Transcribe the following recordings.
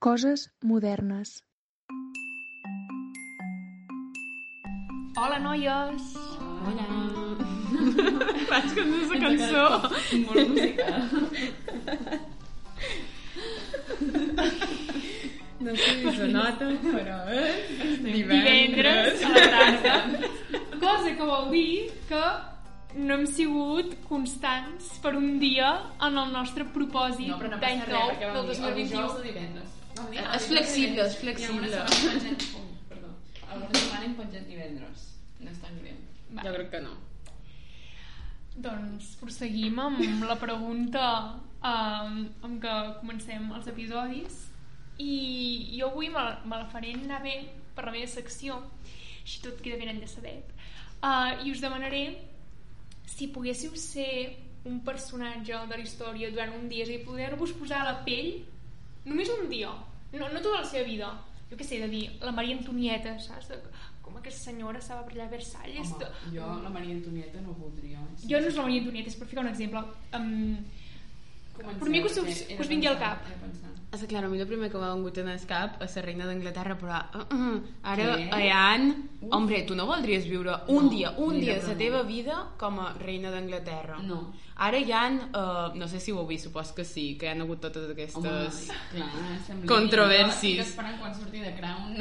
Coses modernes. Hola, noies! Hola. Vaig com aquesta cançó. Molt musical. No sé si se nota, però... Eh? Divendres a la tarda. Cosa que vol dir que no hem sigut constants per un dia en el nostre propòsit No, però no d'any passa res, nou perquè del vam dir el dijous 2021. o divendres. Vam dir, Eh, és flexible, és flexible. I alguna setmana penjat... Ui, perdó. Alguna setmana divendres. No és tan greu. Va. Jo crec que no. Doncs proseguim amb la pregunta um, amb què comencem els episodis i jo avui me, me la faré anar bé per la meva secció així tot queda ben enllaçadet uh, i us demanaré si poguéssiu ser un personatge de la història durant un dia és a dir, poder-vos posar a la pell només un dia, no, no tota la seva vida jo què sé, de dir, la Maria Antonieta saps? De, com aquesta senyora estava per allà a Versalles Home, jo la Maria Antonieta no voldria. jo no és la Maria Antonieta, és per ficar un exemple. Um, Per mi que us- que us vingui al cap. És clar, a mi el primer que m'ha vingut en el cap és la reina d'Anglaterra, però uh, uh, ara Què? Anne... Hombre, tu no voldries viure un No, dia, un dia de la teva vida com a reina d'Anglaterra. No. Ara hi ha, uh, no sé si ho heu vist, supos que sí, que hi ha hagut totes Home, aquestes... clar, sembla... Controvèrsis. Jo estic esperant quan surti de Crown.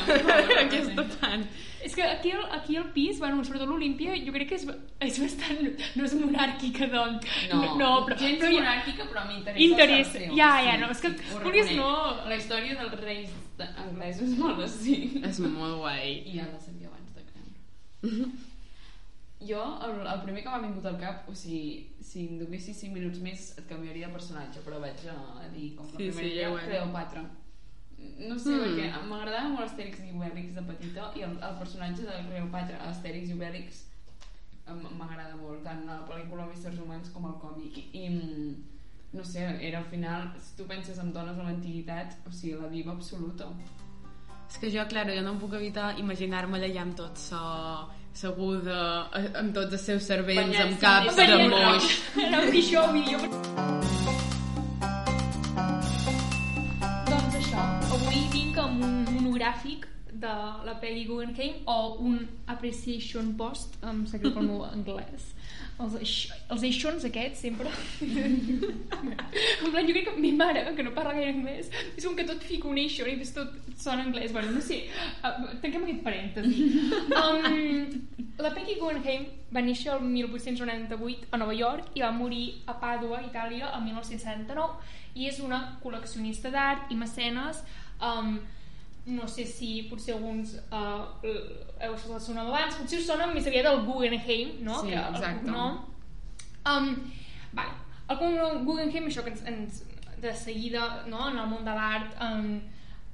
Aquesta tant. és que aquí, al- aquí al pis, bueno, sobretot l'Olimpia, jo crec que és, és bastant... No és monàrquica, doncs. No, no però, gens però hi monàrquica, però m'interessa Interessa. Ja, ja, no, és que vulguis no- La història dels reis anglesos molt així. És molt guai. I ja la sabia abans de Crown. Jo, el, el primer que m'ha vingut al cap, o sigui, si em donessis 5 minuts més et canviaria de personatge, però vaig a, a dir, com que Sí, el primer sí, ja he. Cleopatra. No sé, Mm. perquè m'agradava molt Astèrix i Obèlix de petita i el, el personatge de Cleopatra, Astèrix i Obèlix, m'agrada molt, tant la pel·lícula Misters Humans com el còmic. I, no sé, era al final, si tu penses en dones a l'antiguitat, o sigui, la diva absoluta. És que jo, clar, jo no em puc evitar imaginar-me-la ja amb tot so, seguda, eh, amb tots els seus Banyats amb caps de moix. Dir això avui. Jo... Doncs això, avui vinc amb un monogràfic de la pel·li Guggenheim o un appreciation post, em sap greu pel meu anglès. Els, els eixons aquests, sempre. en plan, jo crec que mi mare, que no parla gaire anglès, és com que tot fica un eixon i tot sona anglès. Bueno, no sé, uh, tanquem aquest parèntesi. Um, la Peggy Guggenheim va néixer el 1898 a Nova York i va morir a Pàdua, Itàlia, el 1979 i és una col·leccionista d'art i mecenes um, no sé si potser alguns uh, heu el nom abans potser us sona més aviat del Guggenheim no? Sí, que el exacte. cognom. um, vale. el cognom Guggenheim això que ens, ens de seguida no? en el món de l'art um,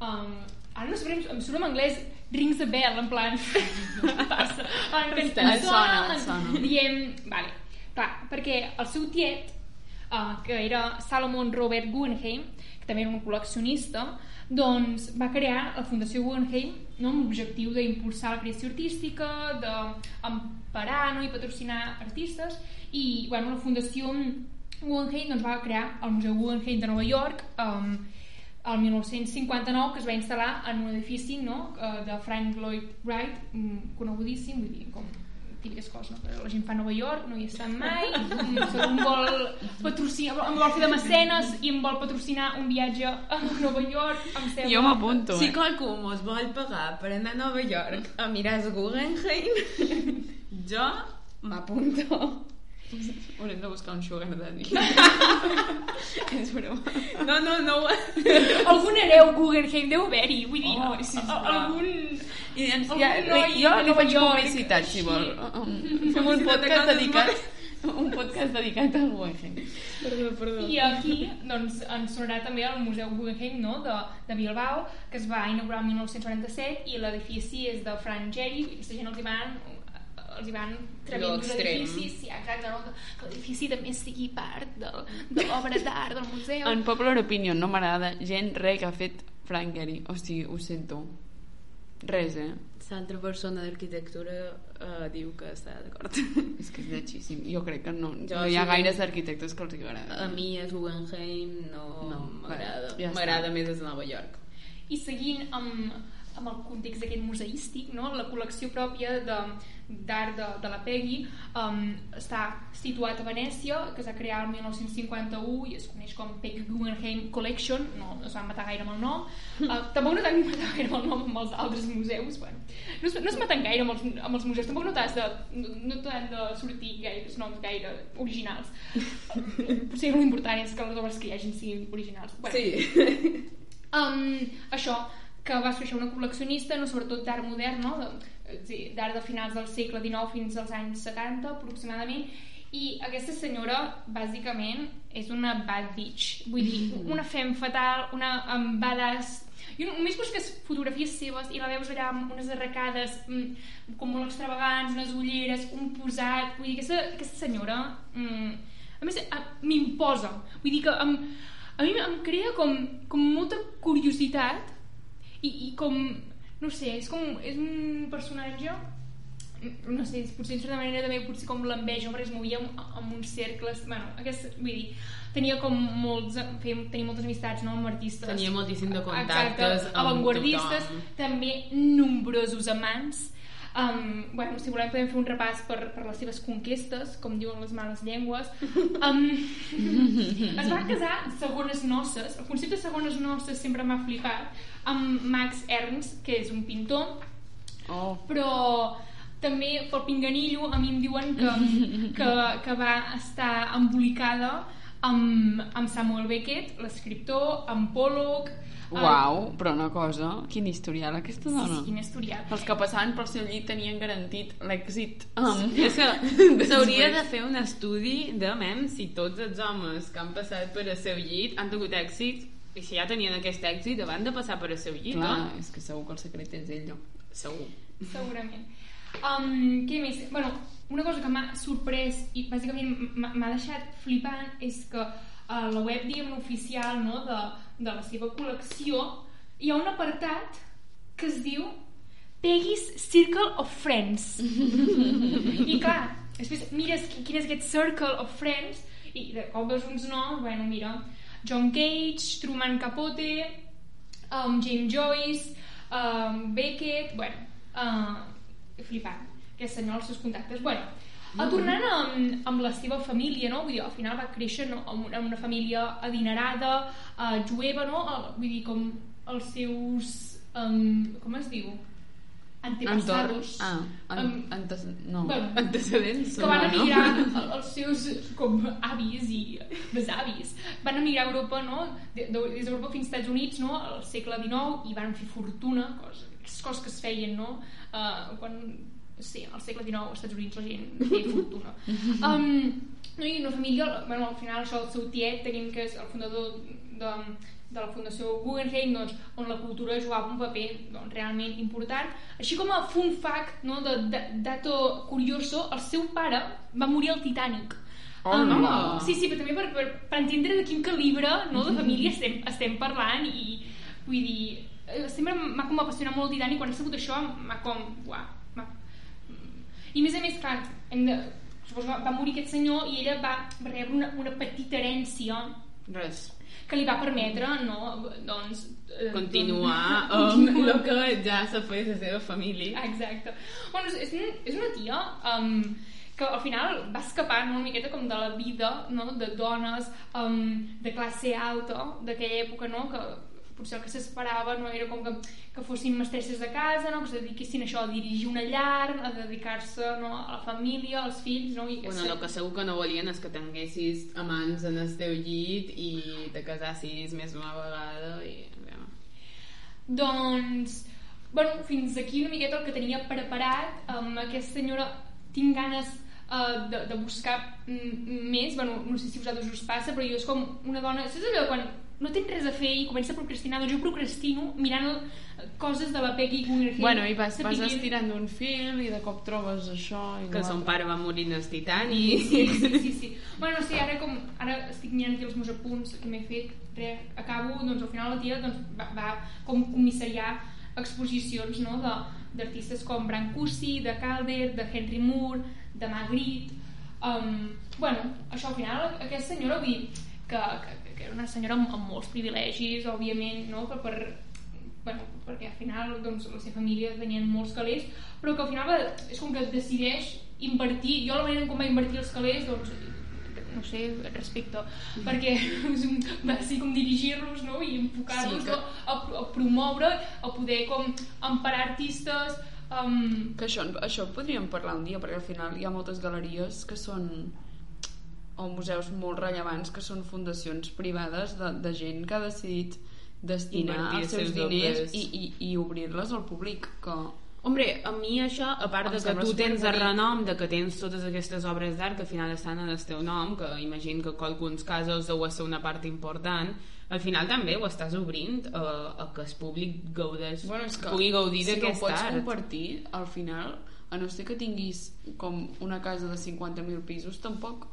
um, ara no què em- surt en anglès rings a bell en plan passa en que ens, sona, sona, sona. diem vale, clar, perquè el seu tiet uh, que era Salomon Robert Guggenheim que també era un col·leccionista doncs va crear la Fundació Guggenheim no, amb l'objectiu d'impulsar la creació artística d'emparar no, i patrocinar artistes. I bueno, la Fundació Guggenheim doncs, va crear el Museu Guggenheim de Nova York um, el 1959 que es va instal·lar en un edifici no, eh, de Frank Lloyd Wright mm, conegudíssim vull dir, com típiques coses, no? que la gent fa a Nova York, no hi està mai, si em vol patrocinar, em vol fer de mecenes i em vol patrocinar un viatge a Nova York, em sembla... Jo m'apunto, Si eh? qualcú mos vol pagar per anar a Nova York a mirar el Guggenheim, jo m'apunto. Haurem de buscar un sugar daddy. És broma. No, no, no. Algun hereu Guggenheim deu haver-hi, vull dir, Oh, a- algun... I ens, Algun ja, jo li faig York, publicitat, si vol. així. Fem un Si no podcast dedicat un podcast dedicat al Guggenheim. Perdó, perdó. I aquí doncs, ens sonarà també el Museu Guggenheim no? de, de Bilbao, que es va inaugurar el 1947 i l'edifici és de Frank Gehry, i aquesta gent els hi van els hi van trevint extrem. edificis, sí, exacte, no? que, l'edifici també sigui part de, de l'obra d'art del museu. En popular opinion no m'agrada gent res que ha fet Frank Gehry. O sigui, ho sento. Res, eh? L'altra persona d'arquitectura uh, diu que està d'acord. És que és lletjíssim. Jo crec que no, Jo no hi ha sí gaires arquitectes que els agrada. A mi és Guggenheim, no, No, m'agrada. ja m'agrada més és Nova York. I seguint amb, amb el context aquest museístic, no? la col·lecció pròpia de- d'art de, de la Peggy um, està situat a Venècia, que es va crear el 1951 i es coneix com Peggy Guggenheim Collection, no, no es van matar gaire amb el nom, uh, tampoc no t'han matat gaire amb el nom amb els altres museus, bueno, no es, no es maten gaire amb els, amb els museus, tampoc no t'has de, no, no t'han de sortir gaire noms gaire originals. Potser l'important és que les obres que hi hagin siguin originals. Bueno, Sí. Um, això, que va ser una col·leccionista, no, sobretot d'art modern, no? dir, d'art de finals del segle XIX fins als anys 70 aproximadament, i aquesta senyora, bàsicament, és una bad bitch. Vull dir, una fem fatal, una um, badass... I només busques fotografies seves i la veus allà amb unes arracades mm, com molt extravagants, unes ulleres, un posat... Vull dir, aquesta, aquesta senyora... Mm, a més, m'imposa. Vull dir que em, a mi em crea com, com molta curiositat i, i com, no sé, és com és un personatge no sé, potser en certa manera també potser com l'enveja, perquè es movia amb uns cercles, bueno, aquest, vull dir tenia com molts, feia, tenia moltes amistats no, amb artistes. Tenia moltíssim de contactes Exacte, amb avantguardistes tothom. també nombrosos amants Um, bueno, si volem podem fer un repàs per, per les seves conquestes, com diuen les males llengües. Um, es va casar segones noces. El concepte de segones noces sempre m'ha flipat. Amb Max Ernst, que és un pintor, Oh, però també pel pinganillo a mi em diuen que, que, que va estar embolicada amb, amb Samuel Beckett, l'escriptor, amb Pollock... eh, uau, però una cosa, quin historial aquesta Sí, dona. sí, quin historial. Els que passaven pel seu llit tenien garantit l'èxit. Um, És que s'hauria de fer un estudi de mem si tots els homes que han passat per el seu llit han tingut èxit i si ja tenien aquest èxit van de passar per el seu llit, Clar, no? és que segur que el secret és ell. Segur. Segurament. Um, què més? Bueno, una cosa que m'ha sorprès i bàsicament m'ha m'ha deixat flipant és que a la web, diguem oficial no, de, de la seva col·lecció hi ha un apartat que es diu Peggy's Circle of Friends. I clar, després mires qui- quin és aquest Circle of Friends i de cop veus uns noms, bueno, mira, John Cage, Truman Capote, um, James Joyce, um, Beckett, bueno, uh, flipant, aquest senyor, els seus contactes. Bueno, mm. tornant amb, amb la seva família, no? Vull dir, al final va créixer no? en una, en una família adinerada, uh, jueva, no? Uh, vull dir, com els seus... Um, com es diu? Antepassados. Ah, an, antes, no. Bueno, Antecedents. que van no? emigrar el- els seus com avis i besavis van emigrar a Europa no? de, de, des d'Europa fins als Estats Units no? al segle XIX i van fer fortuna coses, coses que es feien no? uh, quan sí, al segle XIX als Estats Units la gent feia fortuna. Um, no, i una família bueno, al final això el seu tiet tenim que és el fundador de, de la Fundació Guggenheim doncs, on la cultura jugava un paper doncs, realment important. Així com a fun fact no, de, de, dato curioso el seu pare va morir al Titanic. Oh, Um, no. sí, sí, però també per, per, per entendre de quin calibre no, de família estem, estem parlant i vull dir, eh, sempre m'ha com apassionat molt el Titanic quan he sabut això m'ha com, uah, i a més a més, clar, hem de, va morir aquest senyor i ella va rebre una, una petita herència Res. que li va permetre, no, doncs... eh, Continuar doncs, amb el que ja s'ha fet la seva família. Exacte. Bueno, és, és una tia um, que al final va escapar no, una miqueta com de la vida no, de dones um, de classe alta d'aquella època, no, que potser el que s'esperava no era com que, que fossin mestresses de casa, no, que es dediquessin això, a dirigir una llar, a dedicar-se no, a la família, als fills, no? I que Bueno, el que segur que no volien és que tinguessis amants en el teu llit i te casassis més d'una vegada i... Bé, Doncs, bueno, fins aquí una miqueta el que tenia preparat. Amb aquesta senyora tinc ganes uh, de, de buscar mm, més. Bueno, no sé si a vosaltres us passa, però jo és com una dona... Saps allò quan no tens res a fer i comença a procrastinar? Doncs jo procrastino mirant el, coses de la Peggy Guggenheim. Bueno, i vas, vas estirant d'un fil i de cop trobes això... I que son pare va morir en el Titanic. Sí, sí, sí, sí. Bueno, no sé, ara com ara estic mirant aquí els meus apunts que m'he fet, re, acabo, doncs al final la tia doncs, va, va com comissariar exposicions no, de- d'artistes com Brancusi, de Calder, de Henry Moore, de Magritte... Um, bueno, això al final, aquesta senyora, vull dir, que, que, que era una senyora amb, amb molts privilegis, òbviament, no? per, per, bueno, perquè al final doncs, la seva família tenien molts calés, però que al final va, és com que decideix invertir, jo la manera com va invertir els calés, doncs, no sé, respecte, perquè va ser com dirigir-los no? i enfocar-los Sí, que- a, a promoure, a poder com emparar artistes, um, Que això, això podríem parlar un dia, perquè al final hi ha moltes galeries que són o museus molt rellevants que són fundacions privades de, de gent que ha decidit destinar Invertir els seus els diners i, i, i obrir-les al públic que Hombre, a mi això, a part de que tu tens el renom, de que tens totes aquestes obres d'art que al final estan en el teu nom, que imagino que en alguns casos deu ser una part important, al final també ho estàs obrint a, a que el públic gaudeix, bueno, és que pugui gaudir si no ho d'aquest pots art. compartir al final a no ser que tinguis com una casa de 50.000 pisos tampoc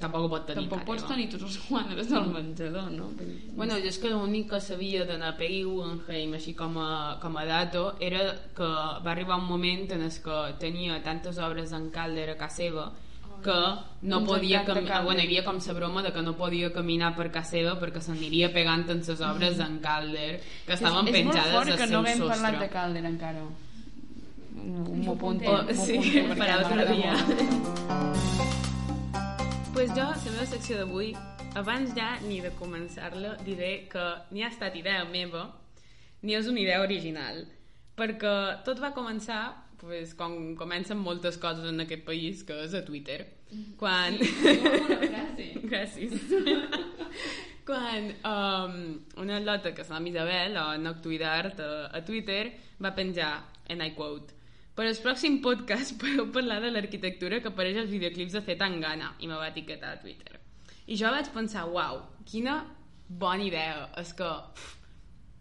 Tampoc ho pot tenir tampoc pots tenir tots els quadres del menjador no? Bueno, jo és que l'únic que sabia de la Peggy Guggenheim així com a, com a dato era que va arribar un moment en el que tenia tantes obres en Calder a casa seva que no Ens podia caminar, bueno, hi havia com la broma de que no podia caminar per casa seva perquè s'aniria pegant en les obres en Calder que estaven és, és molt penjades fort al que seu no haguem sostre. parlat de Calder encara. M'ho apunto, Oh, m'ho sí, per altre dia. pues jo, la meva secció d'avui, abans ja ni de començar-la, diré que ni ha estat idea meva, ni és una idea original, perquè tot va començar pues, com comencen moltes coses en aquest país, que és a Twitter. Quan... Molt bona frase. Gràcies. Quan um, una lota que s'anom Isabel, o Noctuidart, a, a Twitter, va penjar, and I quote, per al pròxim podcast podeu parlar de l'arquitectura que apareix als videoclips de Fet Tangana, i me va etiquetar a Twitter. I jo vaig pensar, uau, quina bona idea, és que, pff,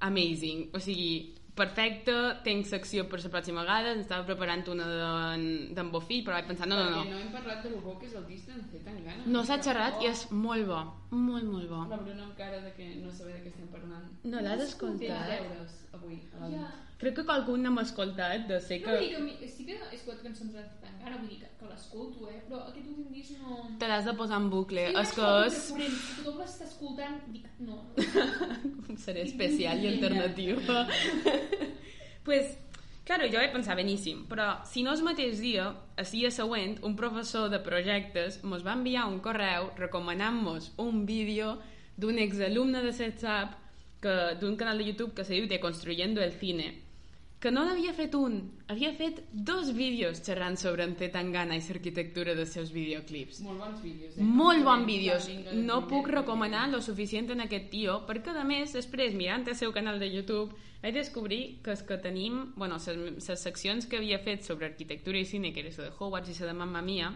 amazing, o sigui, perfecte, tinc secció per la pròxima vegada, estava preparant una d'en- Bofill, però vaig pensar, no, no, no, Perquè no. hem parlat de lo bo que és el disc d'en Tangana. no s'ha xerrat i és molt bo, molt, molt bo. La Bruna amb cara de que no saber de què estem parlant. No l'has escoltat? deures avui. a la ja. Crec que qualcú no m'ha escoltat, de ser No, que vull dir que a mi- sí que he escoltat cançons de Tangana, vull dir que, que l'escolto, eh? Però aquest últim disc no... te l'has de posar en bucle. Sí, és que és... tothom l'està escoltant, dic, no, no. Seré especial i alternatiu. pues, claro, jo vaig pensar, beníssim, però si no el mateix dia, el dia següent, un professor de projectes mos va enviar un correu recomanant-nos un vídeo d'un exalumne de CETSAP que- d'un canal de YouTube que se diu Deconstruyendo el Cine, que no n'havia fet un, havia fet dos vídeos xerrant sobre en Tangana i l'arquitectura dels seus videoclips. Molt bons vídeos, eh? Molt bons vídeos. No puc recomanar lo suficient en aquest tio, perquè a més, després, mirant el seu canal de YouTube, vaig descobrir que és que tenim, bueno, les seccions que havia fet sobre arquitectura i cine, que era la de Hogwarts i la de Mamma Mia,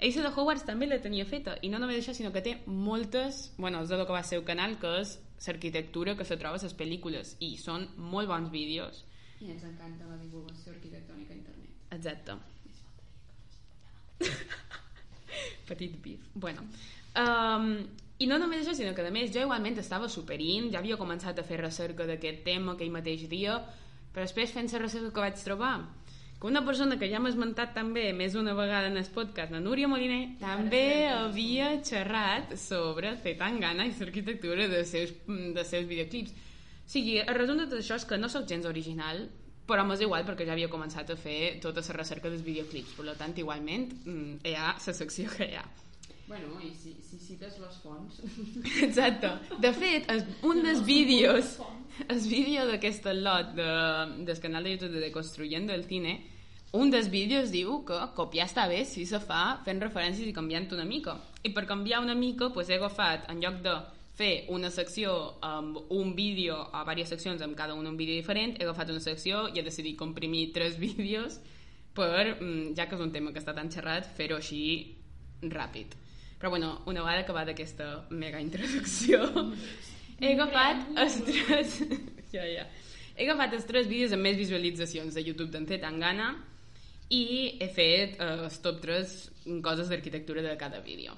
ell de Hogwarts també la tenia feta, i no només això, sinó que té moltes, bueno, és de lo que va al seu canal, que és l'arquitectura que se troba a les pel·lícules, i són molt bons vídeos. I ens encanta la divulgació arquitectònica a internet. Exacte. Petit bif. Bueno. Um, I no només això, sinó que a més jo igualment estava superint, ja havia començat a fer recerca d'aquest tema aquell mateix dia, però després fent la recerca que vaig trobar, que una persona que ja m'ha esmentat també més d'una vegada en el podcast, la Núria Moliner, també havia xerrat sobre Zetangana i l'arquitectura de seus, de seus videoclips. O sigui, el resum de tot això és que no sóc gens original, però m'és igual perquè ja havia començat a fer tota la recerca dels videoclips, per tant, igualment, mm, hi ha la secció que hi ha. Bueno, i si, si cites les fonts... Exacte. De fet, es, un dels vídeos, el vídeo d'aquest lot de, del canal de YouTube de Deconstruyendo el Cine, un dels vídeos diu que copiar està bé si se fa fent referències i canviant una mica. I per canviar una mica, pues, he agafat, en lloc de fer una secció amb un vídeo a diverses seccions amb cada un un vídeo diferent, he agafat una secció i he decidit comprimir tres vídeos per, mm, ja que és un tema que està tan xerrat, fer-ho així ràpid. Però bueno, una vegada acabada aquesta mega introducció, he agafat els tres... ja, ja. He agafat els tres vídeos amb més visualitzacions de YouTube d'en Tangana i he fet eh, els top 3 coses d'arquitectura de cada vídeo.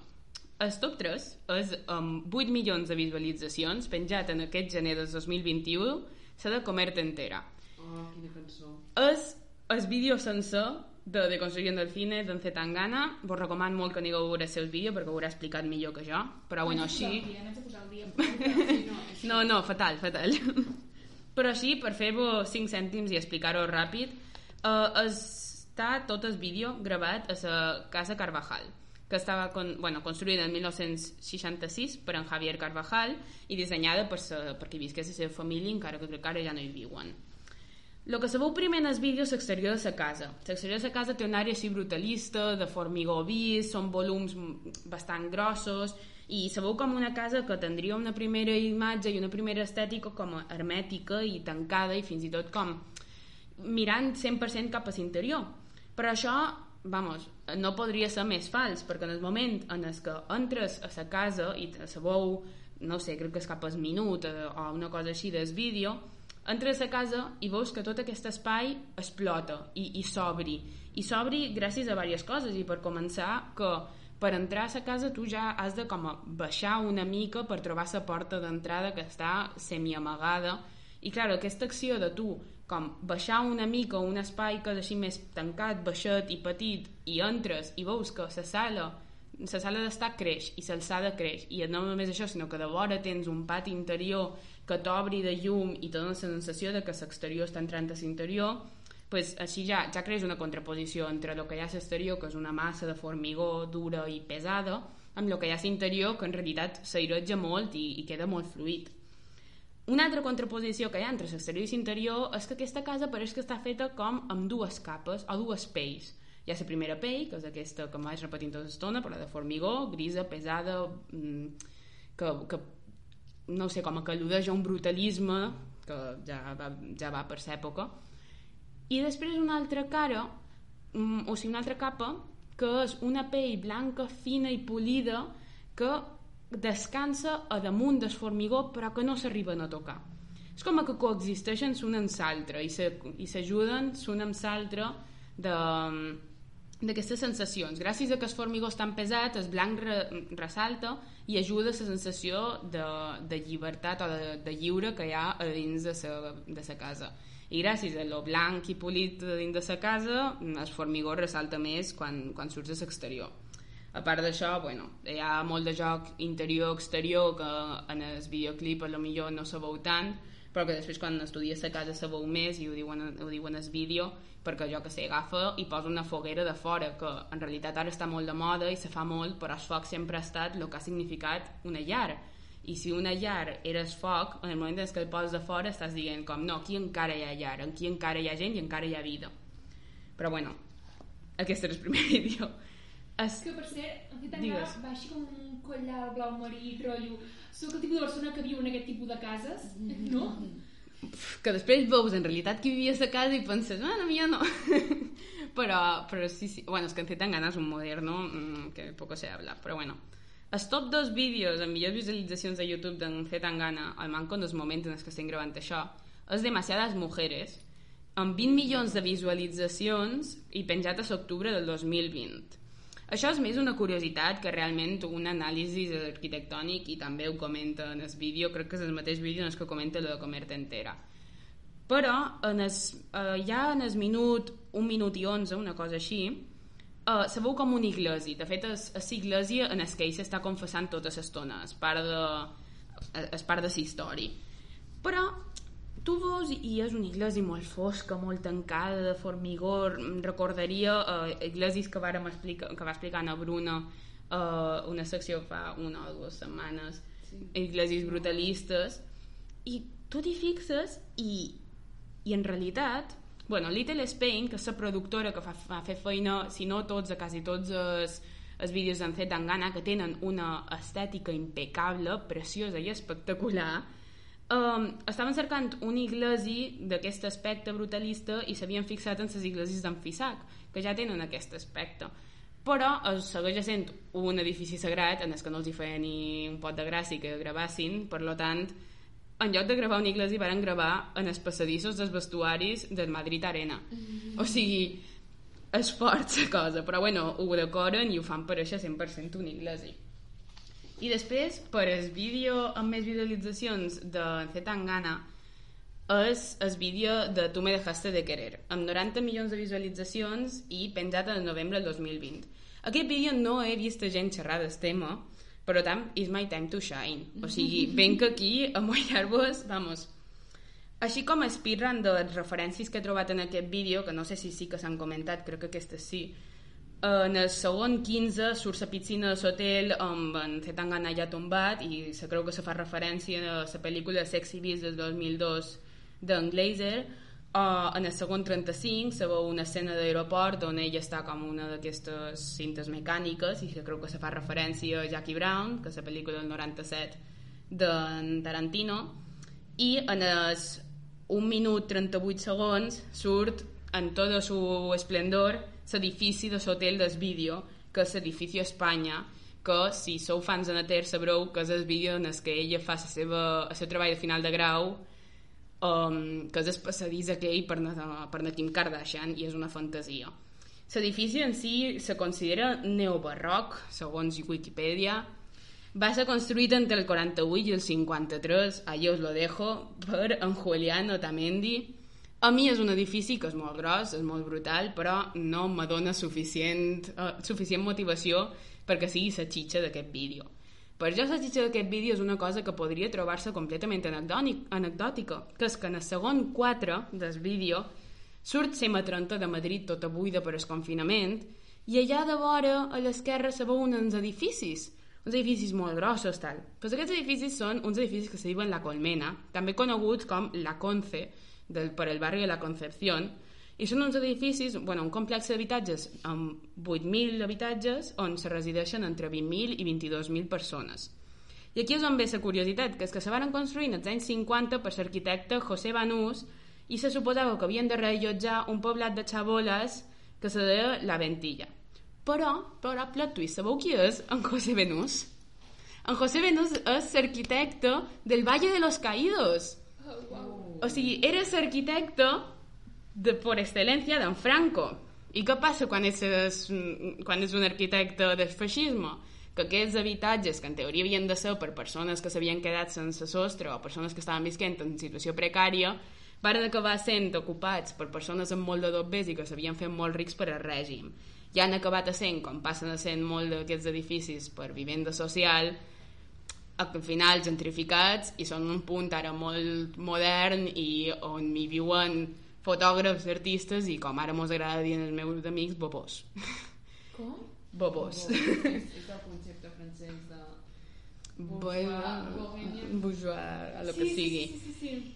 El top 3 és amb 8 milions de visualitzacions penjat en aquest gener del 2021 s'ha de comer-te entera. Oh, quina cançó. És el vídeo sencer de De Construyendo el Cine d'en Zetangana. Vos recomano molt que aneu a veure els seus vídeos perquè ho haurà explicat millor que jo. Però bueno, així... El dia. És... No, no, fatal, fatal. Però així, per fer-vos 5 cèntims i explicar-ho ràpid, eh, està tot el vídeo gravat a la Casa Carvajal, que estava con, bueno, construïda en 1966 per en Javier Carvajal i dissenyada per, sa, per qui visqués la seva família, encara que crec que ara ja no hi viuen. El que se veu primer en el vídeo és l'exterior de la casa. L'exterior de la casa té una àrea així brutalista, de formigó vist, són volums bastant grossos, i se veu com una casa que tindria una primera imatge i una primera estètica com a hermètica i tancada i fins i tot com mirant 100% cap a l'interior. Però això, vamos, no podria ser més fals, perquè en el moment en el que entres a la casa i te sabeu, no sé, crec que és cap al minut eh, o una cosa així del vídeo, entres a casa i veus que tot aquest espai explota i, i s'obri. I s'obri gràcies a diverses coses i per començar que per entrar a la casa tu ja has de com baixar una mica per trobar la porta d'entrada que està semiamagada i clar, aquesta acció de tu com baixar una mica un espai que és així més tancat, baixet i petit i entres i veus que la sala la sala d'estar creix i l'alçada creix. I no només això sinó que de vora tens un pati interior que t'obri de llum i te dona la sensació de que l'exterior està entrant a l'interior pues, així ja, ja creix una contraposició entre el que hi ha a l'exterior que és una massa de formigó dura i pesada amb el que hi ha a l'interior que en realitat s'airetja molt i, i queda molt fluid una altra contraposició que hi ha entre l'exterior i l'interior és que aquesta casa pareix que està feta com amb dues capes o dues pells. Hi ha la primera pell, que és aquesta que m'haig repetint tota l'estona, però de formigó, grisa, pesada, mm, que, que no sé, com que al·ludeix a un brutalisme que ja va, ja va per l'època. I després una altra cara, mm, o sigui, una altra capa, que és una pell blanca, fina i polida, que descansa a damunt del formigó però que no s'arriben a tocar. És com que coexisteixen l'un amb l'altre i s'ajuden l'un amb l'altre d'aquestes sensacions. Gràcies a que el formigó és tan pesat el blanc re, ressalta i ajuda la sensació de, de llibertat o de, de lliure que hi ha a dins de sa, de sa casa. I gràcies a lo blanc i polit dins de la casa el formigó ressalta més quan, quan surts a l'exterior a part d'això, bueno, hi ha molt de joc interior-exterior que en el videoclip a lo millor no se veu tant, però que després quan estudies la casa se veu més i ho diuen, ho diuen el vídeo perquè jo que sé, agafa i posa una foguera de fora que en realitat ara està molt de moda i se fa molt, però el foc sempre ha estat el que ha significat una llar. I si una llar era el foc en el moment en què el poses de fora estàs dient com no, aquí encara hi ha llar, aquí encara hi ha gent i encara hi ha vida. Però bueno, aquest era el primer vídeo es... Que per cert, en fet va així com un collar blau marí, rotllo... Soc el tipus de persona que viu en aquest tipus de cases, no? que després veus en realitat qui vivia a casa i penses, ah, no, millor no. però, però sí, sí. Bueno, es que en Zetangana és un moderno mmm, que poco se habla, però bueno. Els top dos vídeos amb millors visualitzacions de YouTube d'en Zetangana, al manco en els moments en els que estem gravant això, és Demasiadas Mujeres, amb 20 milions de visualitzacions i penjat a l'octubre del 2020. Això és més una curiositat que realment un anàlisi arquitectònic i també ho comenta en el vídeo, crec que és el mateix vídeo en el que comenta de Comerta Entera. Però en es, eh, ja en el minut, un minut i onze, una cosa així, eh, se veu com una iglesia. De fet, és, és iglesia en el que ell s'està confessant tota l'estona. És part de, és part de la història. Però tu veus i és una iglesia molt fosca, molt tancada, de formigó, recordaria eh, iglesis que, vàrem explicar, que va explicar Ana Bruna eh, una secció fa una o dues setmanes, sí. iglesis brutalistes, i tu t'hi fixes i, i en realitat bueno, Little Spain, que és la productora que fa, fa fer feina, si no tots, a quasi tots els, els vídeos d'en Zetangana, que tenen una estètica impecable, preciosa i espectacular, um, estaven cercant un iglesi d'aquest aspecte brutalista i s'havien fixat en les iglesis d'en Fisac, que ja tenen aquest aspecte. Però es segueix sent un edifici sagrat en el que no els hi feia ni un pot de gràcia que gravassin, per lo tant, en lloc de gravar una iglesia van gravar en els passadissos dels vestuaris del Madrid Arena. Mm -hmm. O sigui, és fort la cosa, però bueno, ho decoren i ho fan per això 100% una iglesia. I després, per el vídeo amb més visualitzacions de Zetangana, és el vídeo de Tu me dejaste de querer, amb 90 milions de visualitzacions i penjat en novembre del 2020. Aquest vídeo no he vist gent xerrar del tema, però tant, is my time to shine. O sigui, venc aquí a mullar-vos, vamos, així com speedrun de les referències que he trobat en aquest vídeo, que no sé si sí que s'han comentat, crec que aquestes sí, en el segon 15 surt la piscina de l'hotel amb en Zetangana ja tombat i se creu que se fa referència a la pel·lícula Sexy Beast del 2002 d'en Glazer. Uh, en el segon 35 se veu una escena d'aeroport on ella està com una d'aquestes cintes mecàniques i se creu que se fa referència a Jackie Brown que és la pel·lícula del 97 d'en Tarantino. I en el 1 minut 38 segons surt en tot el seu esplendor l'edifici de l'hotel del vídeo que és l'edifici Espanya que si sou fans de Nater sabreu que és el vídeo en què ella fa la seva, el seu treball de final de grau um, que és el passadís aquell per, per la Kim Kardashian i és una fantasia. L'edifici en si se considera neobarroc segons Wikipedia. Va ser construït entre el 48 i el 53 allà us lo dejo per en Julián Otamendi a mi és un edifici que és molt gros, és molt brutal, però no me dona suficient, uh, suficient motivació perquè sigui la xitxa d'aquest vídeo. Per jo la xitxa d'aquest vídeo és una cosa que podria trobar-se completament anecdòtica, que és que en el segon 4 del vídeo surt la matrenta de Madrid tota buida per el confinament i allà de vora a l'esquerra se veuen uns edificis, uns edificis molt grossos, tal. Pues aquests edificis són uns edificis que se diuen La Colmena, també coneguts com La Conce, del, per el barri de la Concepción i són uns edificis, bueno, un complex d'habitatges amb 8.000 habitatges on se resideixen entre 20.000 i 22.000 persones. I aquí és on ve la curiositat, que és que se van construir els anys 50 per l'arquitecte José Banús i se suposava que havien de rellotjar un poblat de xaboles que se deia La Ventilla. Però, però, plot twist, sabeu qui és en José Benús? En José Benús és l'arquitecte del Valle de los Caídos. Oh, wow. O sigui, eres arquitecte de, por excel·lència d'en Franco. I què passa quan és, quan és un arquitecte del feixisme? Que aquests habitatges, que en teoria havien de ser per persones que s'havien quedat sense sostre o persones que estaven visquent en situació precària, van acabar sent ocupats per persones amb molt de dobbers i que s'havien fet molt rics per al règim. I han acabat sent, com passen a sent molt d'aquests edificis per vivenda social, al final gentrificats i són un punt ara molt modern i on hi viuen fotògrafs, artistes i com ara mos agrada dir als meus amics, bobos. Com? Bobos. És el concepte francès de bourgeois, bourgeois, a lo sí, que sigui. Sí, sí, sí, sí.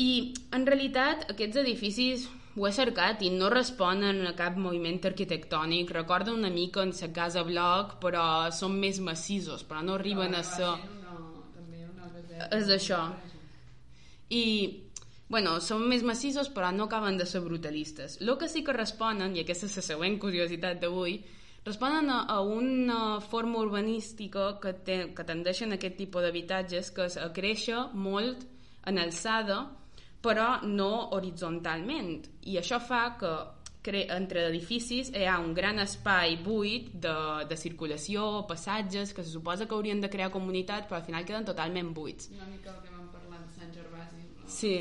I en realitat aquests edificis ho he cercat i no responen a cap moviment arquitectònic. Recorda una mica en la casa bloc, però són més massissos, però no arriben a ser... És això. I, bueno, són més massissos, però no acaben de ser brutalistes. El que sí que responen, i aquesta és la següent curiositat d'avui, responen a, a una forma urbanística que, te, que tendeixen aquest tipus d'habitatges, que és a créixer molt en alçada, però no horitzontalment. I això fa que entre edificis hi ha un gran espai buit de, de circulació, passatges, que se suposa que haurien de crear comunitat, però al final queden totalment buits. Una mica el que vam parlar de Sant Gervasi. No? Sí,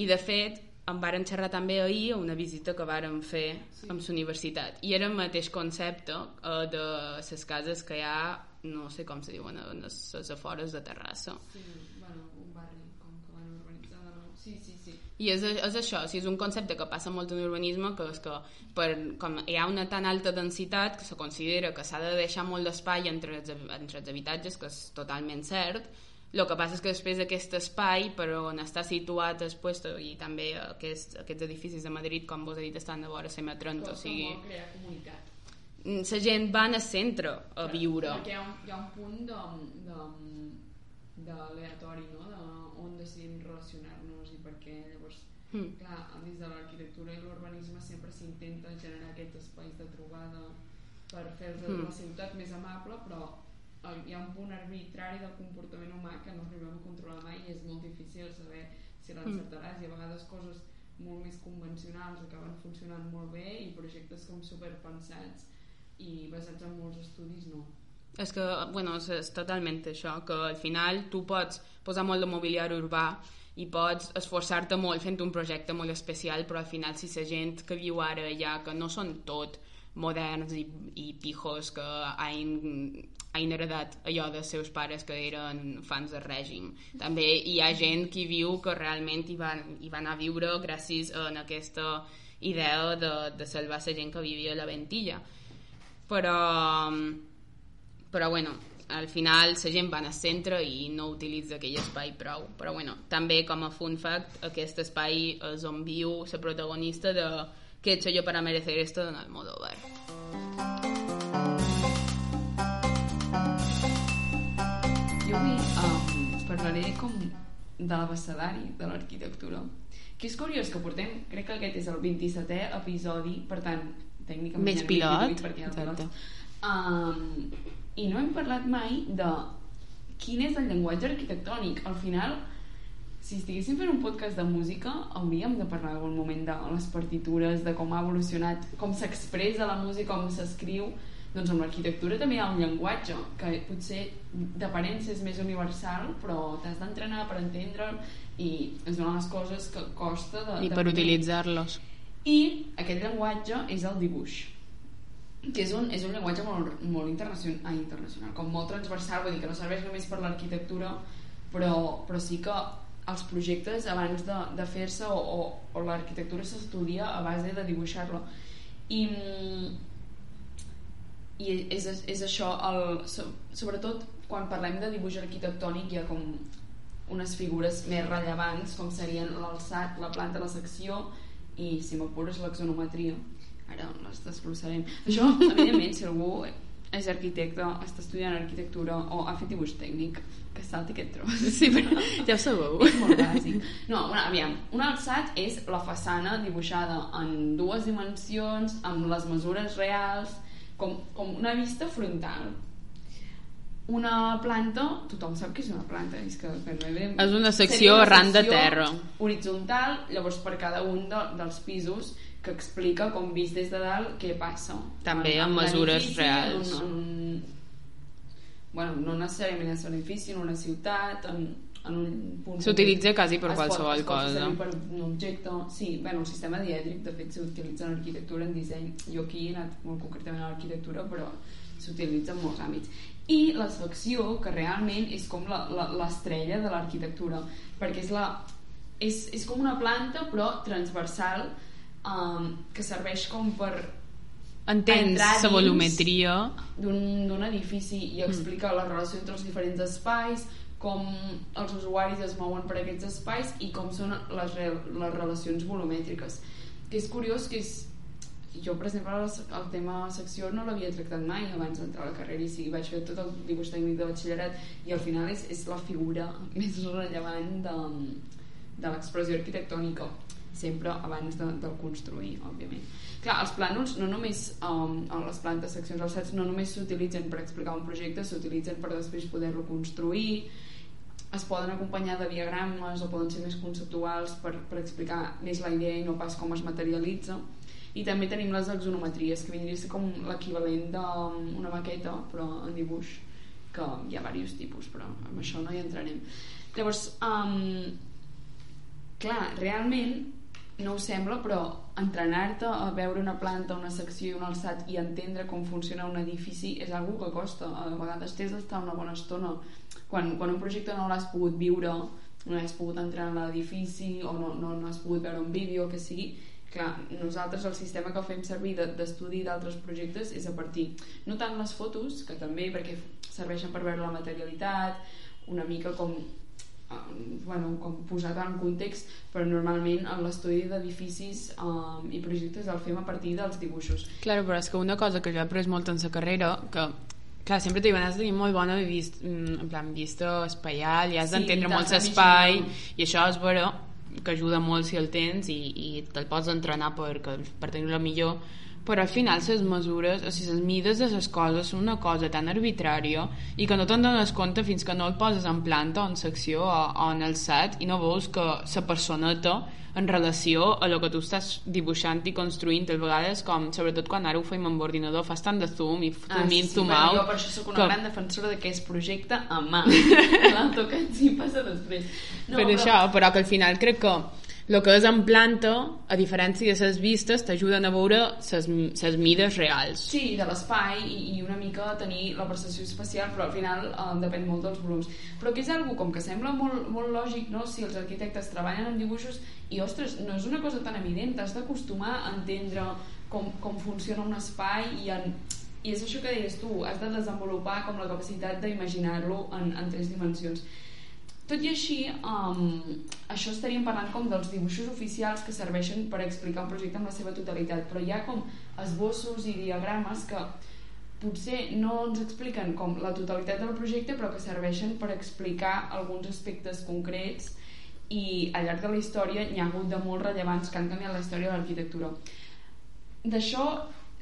i de fet em varen xerrar també ahir a una visita que varen fer sí. amb la universitat i era el mateix concepte eh, de les cases que hi ha no sé com se diuen a les afores de Terrassa sí, bueno, un barri com que van urbanitzar de nou sí, sí, sí i és, és això, o sigui, és un concepte que passa molt en urbanisme que és que per, com hi ha una tan alta densitat que se considera que s'ha de deixar molt d'espai entre, els, entre els habitatges que és totalment cert el que passa és que després d'aquest espai per on està situat el puesto i també aquests, aquests edificis de Madrid, com vos he dit, estan de vora M30, o sigui... Com crear comunitat. La gent va al centre a viure. Perquè hi ha un, hi ha un punt de, de, d'aleatori, no? De decidim relacionar-nos i perquè llavors, mm. clar, dins de l'arquitectura i l'urbanisme sempre s'intenta generar aquests espais de trobada per fer mm. la ciutat més amable, però hi ha un punt arbitrari del comportament humà que no arribem a controlar mai i és molt difícil saber si l'encertaràs mm. i a vegades coses molt més convencionals acaben funcionant molt bé i projectes com superpensats i basats en molts estudis no és que, bueno, és, és totalment això, que al final tu pots posar molt de mobiliari urbà i pots esforçar-te molt fent un projecte molt especial, però al final si la gent que viu ara allà, que no són tot moderns i, i pijos que han, han heredat allò dels seus pares que eren fans del règim. També hi ha gent que viu que realment hi van, hi van a viure gràcies a aquesta idea de, de salvar la gent que vivia a la ventilla. Però, però bueno, al final la gent va al centre i no utilitza aquell espai prou. Però bueno, també com a fun fact, aquest espai és on viu la protagonista de ¿Qué he hecho yo para merecer esto de Almodóvar? Jo avui um, parlaré com de l'abecedari de l'arquitectura. Que és curiós que portem, crec que aquest és el 27è episodi, per tant, tècnicament... Ja pilot, perquè exacte. pilots. Um, I no hem parlat mai de quin és el llenguatge arquitectònic. Al final, si estiguéssim fent un podcast de música, hauríem de parlar algun moment de les partitures, de com ha evolucionat, com s'expressa la música, com s'escriu. Doncs amb l'arquitectura també hi ha un llenguatge que potser d'aparença és més universal, però t'has d'entrenar per entendre'l i és una de les coses que costa de, I per utilitzar-los. I aquest llenguatge és el dibuix que és un, és un llenguatge molt, molt internacional, ah, internacional, com molt transversal, vull dir que no serveix només per l'arquitectura, però, però sí que els projectes abans de, de fer-se o, o, o l'arquitectura s'estudia a base de dibuixar-la i, i és, és això el, so- sobretot quan parlem de dibuix arquitectònic hi ha com unes figures més rellevants com serien l'alçat, la planta, la secció i si m'apures l'exonometria ara les desglossarem això evidentment si algú és arquitecte, està estudiant arquitectura o ha fet dibuix tècnic que salti aquest tros Sí, però ja ho sabeu. és molt bàsic. No, bueno, aviam, un alçat és la façana dibuixada en dues dimensions, amb les mesures reals, com, com una vista frontal. Una planta, tothom sap que és una planta, és que per mi És una secció arran de terra. Horitzontal, llavors per cada un de, dels pisos que explica com vist des de dalt què passa. També En- amb en mesures reals. En, en, bueno, no necessàriament és un edifici, en una ciutat, en, en un punt... S'utilitza quasi per Es qualsevol pot cosa. per un objecte... Sí, bueno, el sistema dièdric, de fet, s'utilitza en arquitectura, en disseny. Jo aquí he anat molt concretament a l'arquitectura, però s'utilitza en molts àmbits. I la secció, que realment és com la- la- l'estrella de l'arquitectura, perquè és, la, és, és com una planta, però transversal, um, que serveix com per Entens entrar la volumetria d'un edifici i explica Mm. la relació entre els diferents espais, com els usuaris es mouen per aquests espais i com són les, re les relacions volumètriques. Que és curiós que és... Jo, per exemple, el, el tema secció no l'havia tractat mai abans d'entrar a la carrera i sí, vaig fer tot el dibuix tècnic de batxillerat i al final és, és la figura més rellevant de, de l'expressió arquitectònica sempre abans de, del construir, òbviament. Clar, els plànols no només, um, les plantes, seccions, alçats, no només s'utilitzen per explicar un projecte, s'utilitzen per després poder-lo construir, es poden acompanyar de diagrames o poden ser més conceptuals per, per explicar més la idea i no pas com es materialitza. I també tenim les axonometries, que vindria a ser com l'equivalent d'una maqueta, però en dibuix, que hi ha diversos tipus, però amb això no hi entrarem. Llavors, um, clar, realment no ho sembla, però entrenar-te a veure una planta, una secció i un alçat i entendre com funciona un edifici és algo que costa. A vegades t'has d'estar una bona estona. Quan, quan un projecte no l'has pogut viure, no has pogut entrar en l'edifici o no, no, no has pogut veure un vídeo, que sigui, clar, nosaltres el sistema que fem servir de- d'estudi d'altres projectes és a partir, no tant les fotos, que també perquè serveixen per veure la materialitat, una mica com bueno, com posat en context però normalment en l'estudi d'edificis um, i projectes el fem a partir dels dibuixos. Claro, però és que una cosa que jo he après molt en la carrera, que clar, sempre t'hi has de tenir molt bona vist, mm, en plan, vista espaial i has Sí, d'entendre molt l'espai i això és vera que ajuda molt si el tens i, i te'l pots entrenar per, per tenir-lo millor però al final les mesures, o sigui, les mides de les coses són una cosa tan arbitrària i que no te'n dones compte fins que no el poses en planta o en secció o, o en el set i no veus que la personeta en relació a lo que tu estàs dibuixant i construint. A vegades com, sobretot quan ara ho feim amb ordinador fas tant de zoom i zoom in, zoom bueno, out jo per això sóc una que- gran defensora d'aquest projecte a mà. l'AutoCAD sí passa després. No, per això, però que al final crec que el que és en planta, a diferència de les vistes, t'ajuden a veure les mides reals. Sí, de l'espai i, i una mica tenir la percepció espacial, però al final eh, depèn molt dels volums. Però que és algo com que sembla molt, molt lògic, no?, si els arquitectes treballen amb dibuixos i, ostres, no és una cosa tan evident, t'has d'acostumar a entendre com, com funciona un espai i, en, i és això que deies tu, has de desenvolupar com la capacitat d'imaginar-lo en, en tres dimensions. Tot i així, um, això estaríem parlant com dels dibuixos oficials que serveixen per explicar un projecte en la seva totalitat, però hi ha com esbossos i diagrames que potser no ens expliquen com la totalitat del projecte, però que serveixen per explicar alguns aspectes concrets i al llarg de la història n'hi ha hagut de molt rellevants que han canviat la història de l'arquitectura. D'això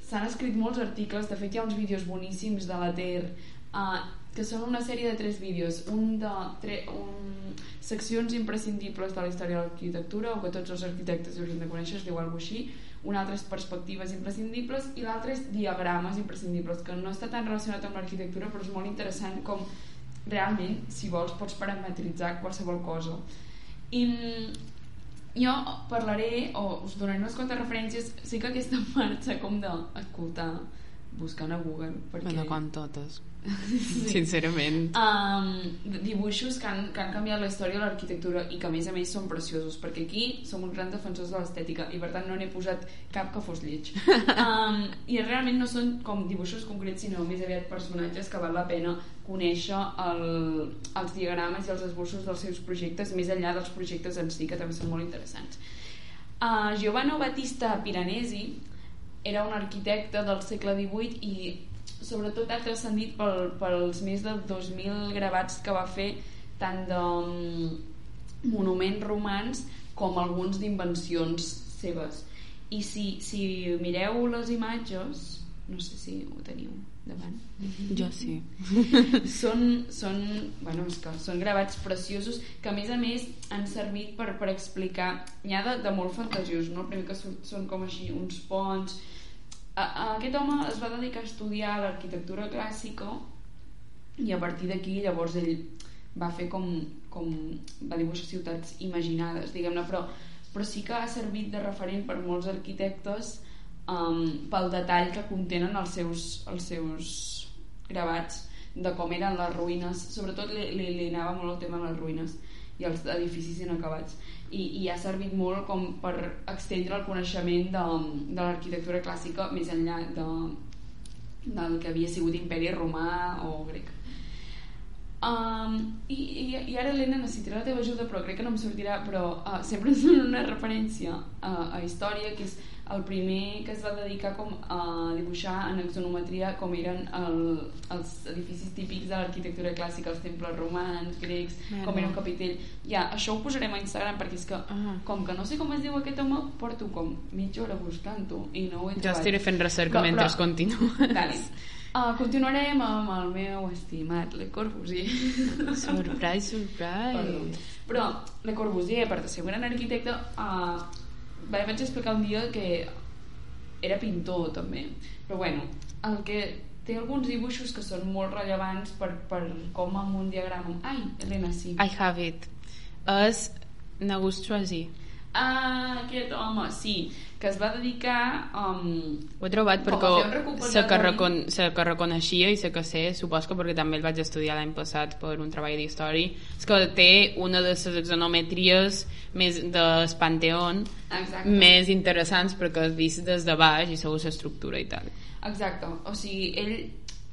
s'han escrit molts articles, de fet hi ha uns vídeos boníssims de la TER uh, que són una sèrie de tres vídeos un de tre, un, seccions imprescindibles de la història de l'arquitectura o que tots els arquitectes haurien de conèixer es diu alguna així un altre és perspectives imprescindibles i l'altre és diagrames imprescindibles que no està tan relacionat amb l'arquitectura però és molt interessant com realment si vols pots parametritzar qualsevol cosa i mm, jo parlaré o us donaré unes quantes referències sí que aquesta marxa com d'escoltar buscant a Google perquè... Bueno, com totes. Sí. Sincerament. um, dibuixos que han, que han canviat la història de l'arquitectura i que a més a més són preciosos perquè aquí som uns grans defensors de l'estètica i per tant no n'he posat cap que fos lleig um, i realment no són com dibuixos concrets sinó més aviat personatges que val la pena conèixer el, els diagrames i els esbossos dels seus projectes més enllà dels projectes en si que també són molt interessants uh, Giovanni Battista Piranesi era un arquitecte del segle XVIII i sobretot ha transcendit pel, pels més de 2.000 gravats que va fer tant de mm, monuments romans com alguns d'invencions seves i si, si mireu les imatges no sé si ho teniu davant Jo sí. són, són, bueno, és que són gravats preciosos que a més a més han servit per, per explicar n'hi ha de, de molt fantasiós no? el primer que surt són com així uns ponts aquest home es va dedicar a estudiar l'arquitectura clàssica i a partir d'aquí llavors ell va fer com, com va dibuixar ciutats imaginades diguem-ne però, però sí que ha servit de referent per molts arquitectes um, pel detall que contenen els seus, els seus gravats de com eren les ruïnes. Sobretot li, li, li anava molt el tema de les ruïnes i els edificis inacabats i, i ha servit molt com per extendre el coneixement de, de l'arquitectura clàssica més enllà de, del que havia sigut imperi romà o grec. Um, i, i, i ara Helena necessitaré la teva ajuda però crec que no em sortirà però uh, sempre donen una referència a, a història que és el primer que es va dedicar com a dibuixar en axonometria com eren el, els edificis típics de l'arquitectura clàssica els temples romans, grecs, Merda. com era un capitell ja, això ho posarem a Instagram perquè és que Ah. com que no sé com es diu aquest home porto com mitja hora buscant-ho i no ho he Jo trobat estiré fent recerca Però- mentre però- continues. Dale. Uh, continuarem amb el meu estimat Le Corbusier Surprise, surprise. Perdó. Però Le Corbusier, per ser un gran arquitecte, uh, vaig explicar un dia que era pintor també. Però bueno, el que té alguns dibuixos que són molt rellevants per, per com amb un diagrama... Ai, Helena, sí. I have it. És Nagus Chuazi. Ah, aquest home, sí, que es va dedicar... Um, Ho he trobat perquè sé que, recon, sé que reconeixia i sé que sé, supos que perquè també el vaig estudiar l'any passat per un treball d'història, és que té una de les exonometries més del Panteón més interessants perquè has vist des de baix i segons l'estructura i tal. Exacte, o sigui, ell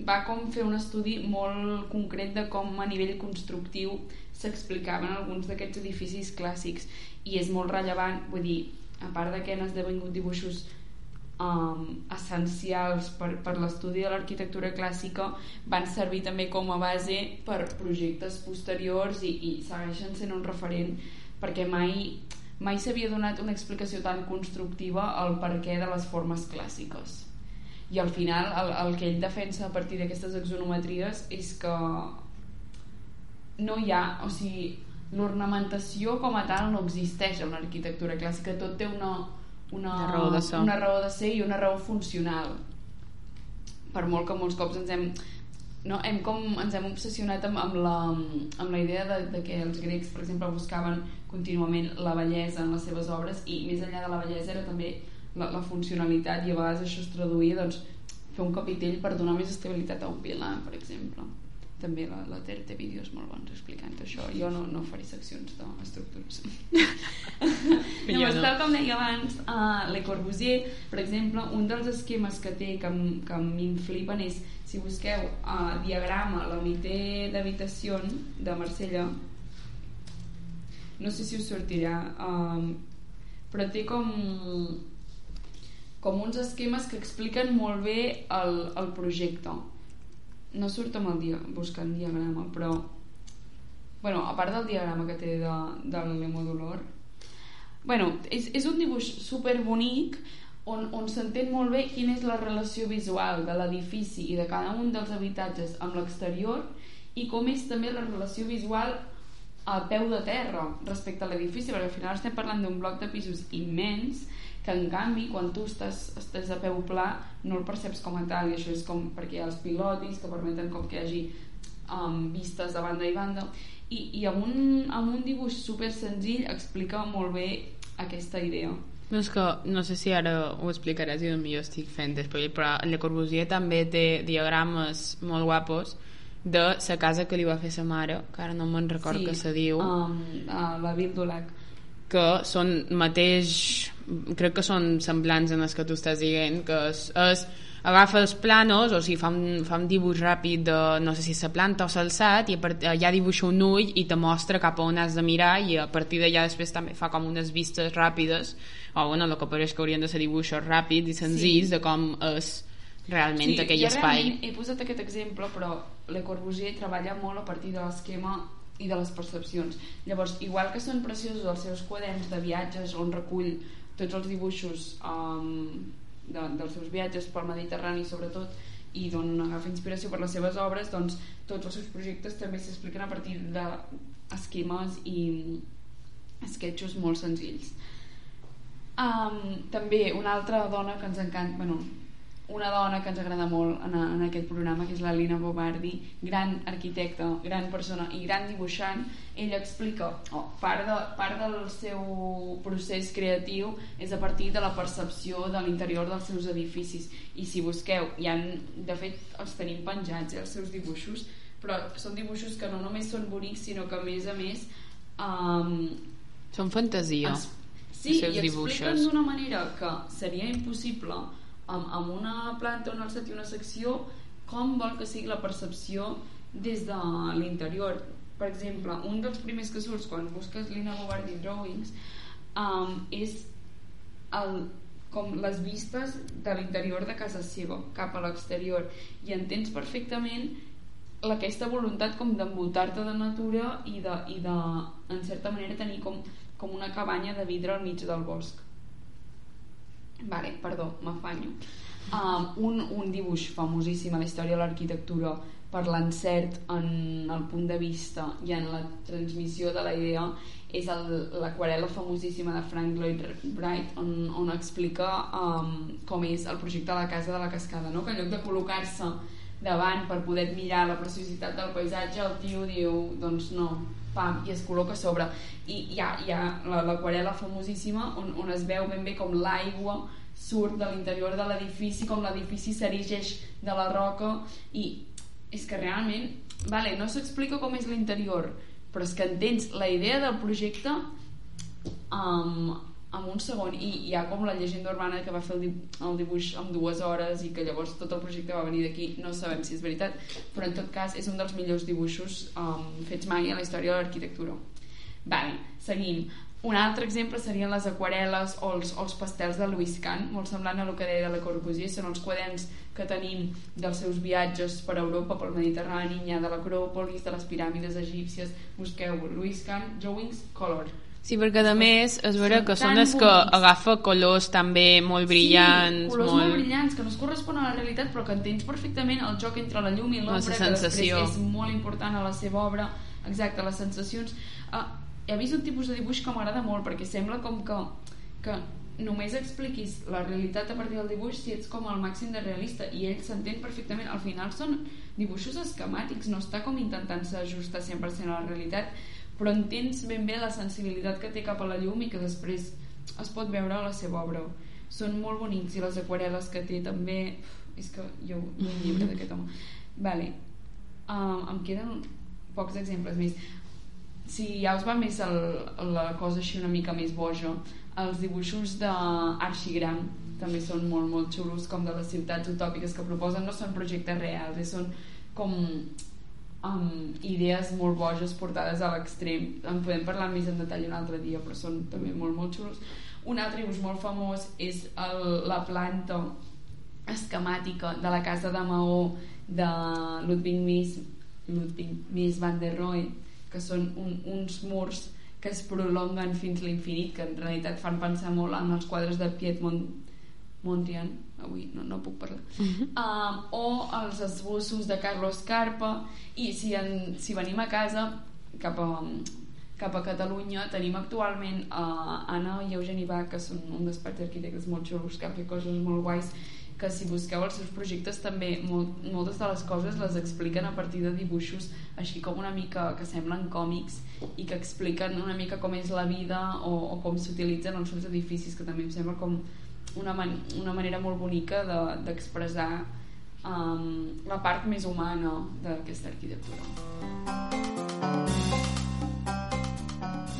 va com fer un estudi molt concret de com a nivell constructiu s'explicaven alguns d'aquests edificis clàssics i és molt rellevant, vull dir, a part de que han esdevingut dibuixos um, essencials per, per l'estudi de l'arquitectura clàssica van servir també com a base per projectes posteriors i, i segueixen sent un referent perquè mai mai s'havia donat una explicació tan constructiva al perquè de les formes clàssiques. I al final el, el que ell defensa a partir d'aquestes axonometries és que no hi ha o sigui, l'ornamentació com a tal no existeix en l'arquitectura clàssica. Tot té una, una, Una raó de ser. una raó de ser i una raó funcional. Per molt que molts cops ens hem no, hem com, ens hem obsessionat amb, amb, la, amb la idea de, de que els grecs, per exemple, buscaven contínuament la bellesa en les seves obres i més enllà de la bellesa era també la, la funcionalitat i a vegades això es traduïa doncs, fer un capitell per donar més estabilitat a un pilar, per exemple també la, la Ter té vídeos molt bons explicant això jo no, no faré seccions d'estructures Llavors, no. tal com deia abans, uh, Le Corbusier, per exemple, un dels esquemes que té que, que a mi em flipen és, si busqueu uh, diagrama l'unité d'habitació de Marsella, no sé si us sortirà, um, però té com com uns esquemes que expliquen molt bé el, el projecte. No surt amb el dia, buscant diagrama, però bueno, a part del diagrama que té de, del Lemodolor bueno, és, és un dibuix super bonic on, on s'entén molt bé quina és la relació visual de l'edifici i de cada un dels habitatges amb l'exterior i com és també la relació visual a peu de terra respecte a l'edifici, perquè al final estem parlant d'un bloc de pisos immens que en canvi quan tu estàs, estàs a peu pla no el perceps com a tal i això és com perquè hi ha els pilotis que permeten com que hi hagi um, vistes de banda i banda. I, i amb, un, amb un dibuix super senzill explica molt bé aquesta idea. No, és que no sé si ara ho explicaràs i potser estic fent spoiler, però Le Corbusier també té diagrames molt guapos de la casa que li va fer sa mare, que ara no me'n record que se diu, um, uh, la Vildolac que són mateix crec que són semblants en els que tu estàs dient que és, és agafa els planos o sigui, fa un, fa un dibuix ràpid de no sé si és la planta o l'alçat i a part, ja dibuixa un ull i te mostra cap a on has de mirar i a partir d'allà després també fa com unes vistes ràpides o bueno, el que pareix que haurien de ser dibuixos ràpids i senzills Sí. de com és realment sí, aquell espai realment he posat aquest exemple però Le Corbusier treballa molt a partir de l'esquema i de les percepcions. Llavors, igual que són preciosos els seus quaderns de viatges on recull tots els dibuixos um, de, dels seus viatges pel Mediterrani sobretot i d'on agafa inspiració per les seves obres doncs tots els seus projectes també s'expliquen a partir d'esquemes i sketchos molt senzills. Um, també una altra dona que ens encanta, bueno, una dona que ens agrada molt en, en aquest programa, que és la Lina Bobardi, gran arquitecta, gran persona i gran dibuixant, ella explica, oh, part, de, part del seu procés creatiu és a partir de la percepció de l'interior dels seus edificis i si busqueu, hi han, de fet els tenim penjats, eh, els seus dibuixos però són dibuixos que no només són bonics sinó que a més a més um, són fantasia es- Sí, els seus i dibuixos. expliquen d'una manera que seria impossible amb, amb una planta on alçat i una secció com vol que sigui la percepció des de l'interior per exemple, un dels primers que surts quan busques Lina Bobardi Drawings um, és el, com les vistes de l'interior de casa seva cap a l'exterior i entens perfectament aquesta voluntat com d'envoltar-te de natura i de, i de, en certa manera, tenir com, com una cabanya de vidre al mig del bosc. Vale, perdó, m'afanyo. Um, un, un dibuix famosíssim a la història de l'arquitectura per l'encert en el punt de vista i en la transmissió de la idea és el- l'aquarela famosíssima de Frank Lloyd Wright on, on explica um, com és el projecte de la casa de la cascada no? que en lloc de col·locar-se davant per poder mirar la preciositat del paisatge el tio diu doncs no pam, i es col·loca a sobre i hi ha, hi ha la- l'aquarela famosíssima on, on es veu ben bé com l'aigua surt de l'interior de l'edifici com l'edifici s'erigeix de la roca. I és que realment vale, no s'explica com és l'interior però és que entens la idea del projecte um, en un segon i hi ha com la llegenda urbana que va fer el, dibuix, el dibuix en dues hores i que llavors tot el projecte va venir d'aquí. No sabem si és veritat però en tot cas és un dels millors dibuixos um, fets mai a la història de l'arquitectura. Vale, seguim. Un altre exemple serien les aquarel·les o els, els pastels de Louis Kahn, molt semblant a el que deia de la Corbusier, són els quaderns que tenim dels seus viatges per Europa, pel Mediterrani, de l'Acròpolis, de les piràmides egípcies, busqueu Louis Kahn, Drawings, Color. Sí, perquè a més és vera que són els que agafa colors també molt brillants, sí, colors molt... molt... brillants, que no es corresponen a la realitat, però que entens perfectament el joc entre la llum i l'ombra, que sensació. després és molt important a la seva obra. Exacte, les sensacions. Uh, he vist un tipus de dibuix que m'agrada molt, perquè sembla com que, que només expliquis la realitat a partir del dibuix si ets com el màxim de realista i ell s'entén perfectament al final són dibuixos esquemàtics no està com intentant-se ajustar 100% a la realitat però entens ben bé la sensibilitat que té cap a la llum i que després es pot veure a la seva obra són molt bonics i les aquarel·les que té també és que jo hi ha un llibre d'aquest home vale. uh, em queden pocs exemples més si ja us va més el, la cosa així una mica més boja els dibuixos d'Arxigram també són molt molt xulos com de les ciutats utòpiques que proposen no són projectes reals, eh? són com um, idees molt boges portades a l'extrem. En podem parlar més en detall un altre dia però són també molt molt xulos. Un altre dibuix molt famós és el, la planta esquemàtica de la casa de Maó de Ludwig Mies, Ludwig Mies van der Rohe que són un, uns murs que es prolonguen fins l'infinit que en realitat fan pensar molt en els quadres de Piet Mont Mondrian avui no, no puc parlar. Um, o els esbossos de Carlos Carpa i si, en, si venim a casa cap a, cap a Catalunya tenim actualment uh, Anna i Eugeni Bach que són un despatx d'arquitectes molt xulos que han fet coses molt guais que si busqueu els seus projectes també molt, moltes de les coses les expliquen a partir de dibuixos així com una mica que semblen còmics i que expliquen una mica com és la vida o, o com s'utilitzen els seus edificis que també em sembla com una, man una manera molt bonica d'expressar de, um, la part més humana d'aquesta arquitectura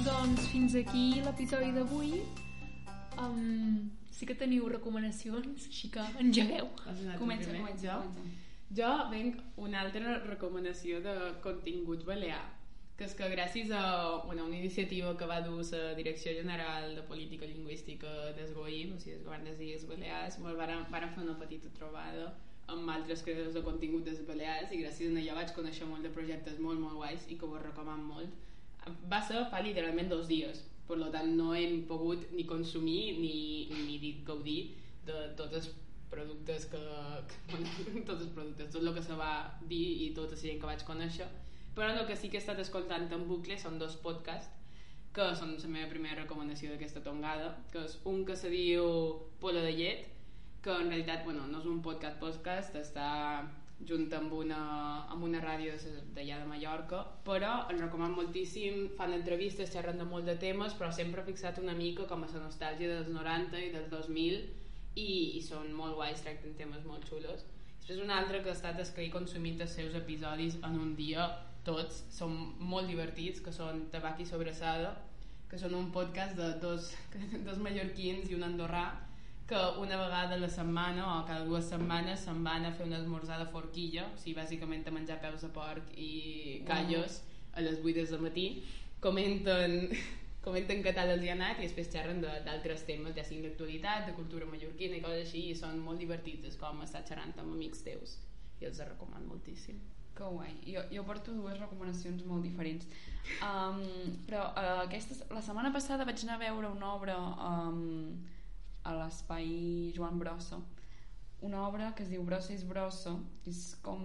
Doncs fins aquí l'episodi d'avui. Um, sí que teniu recomanacions, així que engegueu. comença, comença, Jo, comença. jo venc una altra recomanació de contingut balear que és que gràcies a bueno, una iniciativa que va dur la Direcció General de Política Lingüística d'Esgoïm, o sigui, el govern des Illes Balears, bueno, varen, varen fer una petita trobada amb altres creadors de contingut des Balears i gràcies a allò vaig conèixer molt de projectes molt, molt guais i que vos recomano molt. Va ser fa literalment dos dies, per tant no hem pogut ni consumir ni, ni dir, gaudir de tots els productes que, que bueno, tots els productes, tot el que se va dir i tota la gent que vaig conèixer però el que sí que he estat escoltant en bucle són dos podcasts que són la meva primera recomanació d'aquesta tongada que és un que se diu Polo de llet que en realitat bueno, no és un podcast podcast està junt amb una, amb una ràdio d'allà de Mallorca però en recomano moltíssim fan entrevistes, xerren de molt de temes però sempre fixat una mica com a la nostàlgia dels 90 i dels 2000 i, i són molt guais, tracten temes molt xulos. Després un altre que ha estat he consumit els seus episodis en un dia tots són molt divertits que són Tabac i Sobrassada que són un podcast de dos, dos mallorquins i un andorrà que una vegada a la setmana o cada dues setmanes se'n van a fer un esmorzar de forquilla o sigui, bàsicament a menjar peus de porc i callos a les 8 del matí comenten comenten què tal els hi ha anat i després xerren d'altres temes, ja siguin d'actualitat, de cultura mallorquina i coses així, i són molt divertits, és com estar xerrant amb amics teus, i els recomano moltíssim. Que guai. Jo, jo porto dues recomanacions molt diferents. Um, però uh, aquesta, la setmana passada vaig anar a veure una obra um, a l'espai Joan Brossa. Una obra que es diu Brossa és Brossa. És com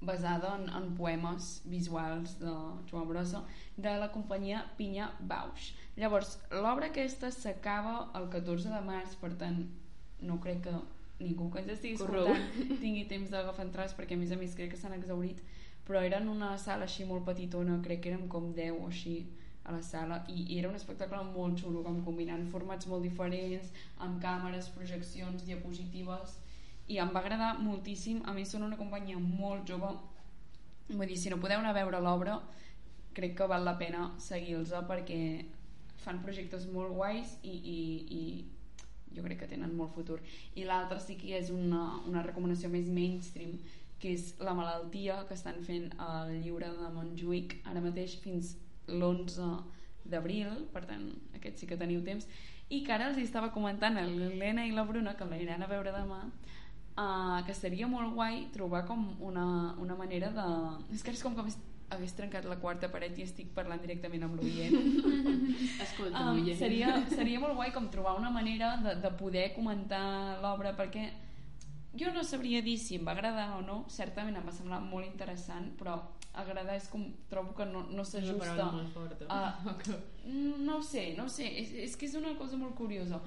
basada en, en poemes visuals de Joan Brossa de la companyia Pinya Bausch. Llavors, l'obra aquesta s'acaba el 14 de març, per tant, no crec que ningú que ens estigui Correu. escoltant tingui temps d'agafar entrades perquè a més a més crec que s'han exaurit però era en una sala així molt petitona crec que érem com 10 o així a la sala i, i era un espectacle molt xulo com combinant formats molt diferents amb càmeres, projeccions, diapositives i em va agradar moltíssim. A més són una companyia molt jove. Vull dir, si no podeu anar a veure l'obra crec que val la pena seguir-los perquè fan projectes molt guais i, i, i jo crec que tenen molt futur. I l'altre sí que és una, una recomanació més mainstream que és la malaltia que estan fent al lliure de Montjuïc ara mateix fins l'11 d'abril per tant aquest sí que teniu temps. I que ara els estava comentant a l'Helena i la Bruna que l'aniran a veure demà uh, que seria molt guai trobar com una, una manera de... és que és com que hagués trencat la quarta paret i estic parlant directament amb l'oient. Escolta, Um, seria, seria molt guai com trobar una manera de, de poder comentar l'obra perquè jo no sabria dir si em va agradar o no. Certament em va semblar molt interessant però agradar és com trobo que no, no s'ajusta Mm, no ho sé, no ho sé. És, és que és una cosa molt curiosa.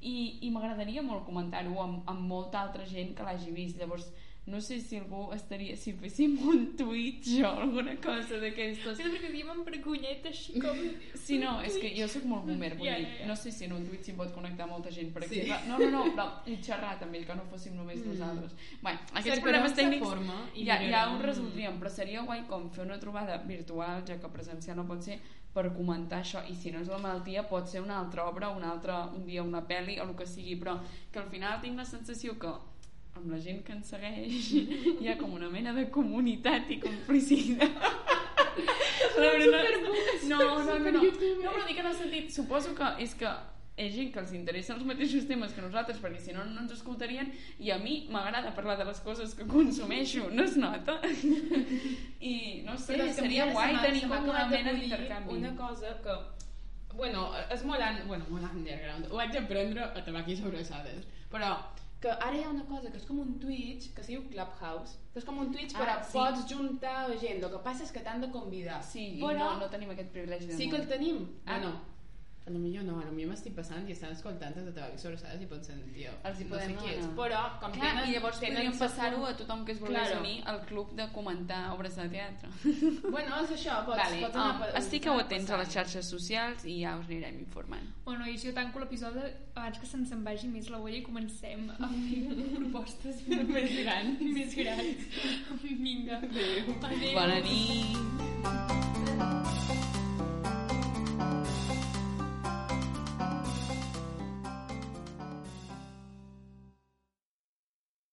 I, i m'agradaria molt comentar-ho amb, amb molta altra gent que l'hagi vist. Llavors no sé si algú estaria si féssim un Twitch o alguna cosa d'aquestes Sí, perquè en vergonyet així com... Sí, no, és que jo sóc molt boomer, vull Ja, dir, ja, ja. no sé si en un Twitch s'hi pot connectar molta gent, per Sí. exemple. No, no, no, però i xerrar també, que no fóssim només Mm. nosaltres. Bueno, aquests problemes tècnics forma ja, ja ho resoldríem, però seria guai com fer una trobada virtual, ja que presencial no pot ser, per comentar això, i si no és la malaltia pot ser una altra obra, una altra, un dia una pel·li o el que sigui, però que al final tinc la sensació que amb la gent que ens segueix hi ha com una mena de comunitat i complicitat no, no, no, no, no, no, però dic en el sentit, suposo que és que ha gent que els interessen els mateixos temes que nosaltres, perquè si no, no ens escoltarien, i a mi m'agrada parlar de les coses que consumeixo, no es nota? I, no sé, Però és que seria guai tenir com una mena d'intercanvi. Una cosa que... Bueno, és molt, un, bueno, molt underground. Ho vaig aprendre a tabac i sobrassades. Però que ara hi ha una cosa que és com un Twitch que es diu Clubhouse que és com un Twitch Ah, però sí. pots juntar gent el que passa és que t'han de convidar Sí, però no, no tenim aquest privilegi de sí que el tenim Ah. bueno, a lo millor no, a lo millor m'estic passant i estan escoltant des de tabac i sobrassades i pensant, tio, Els hi no podem sé qui ets però com Clar, tenen, i llavors tenen podríem passar-ho a tothom que es volgués Claro. unir al club de comentar obres de teatre. bueno, és això, pots, Vale, pots anar, estigueu anar atents a les xarxes socials i ja us anirem informant. Bueno, i jo tanco l'episodi abans que se'ns en vagi més la olla i comencem a fer propostes més grans més grans. Vinga. Adéu. Bona nit!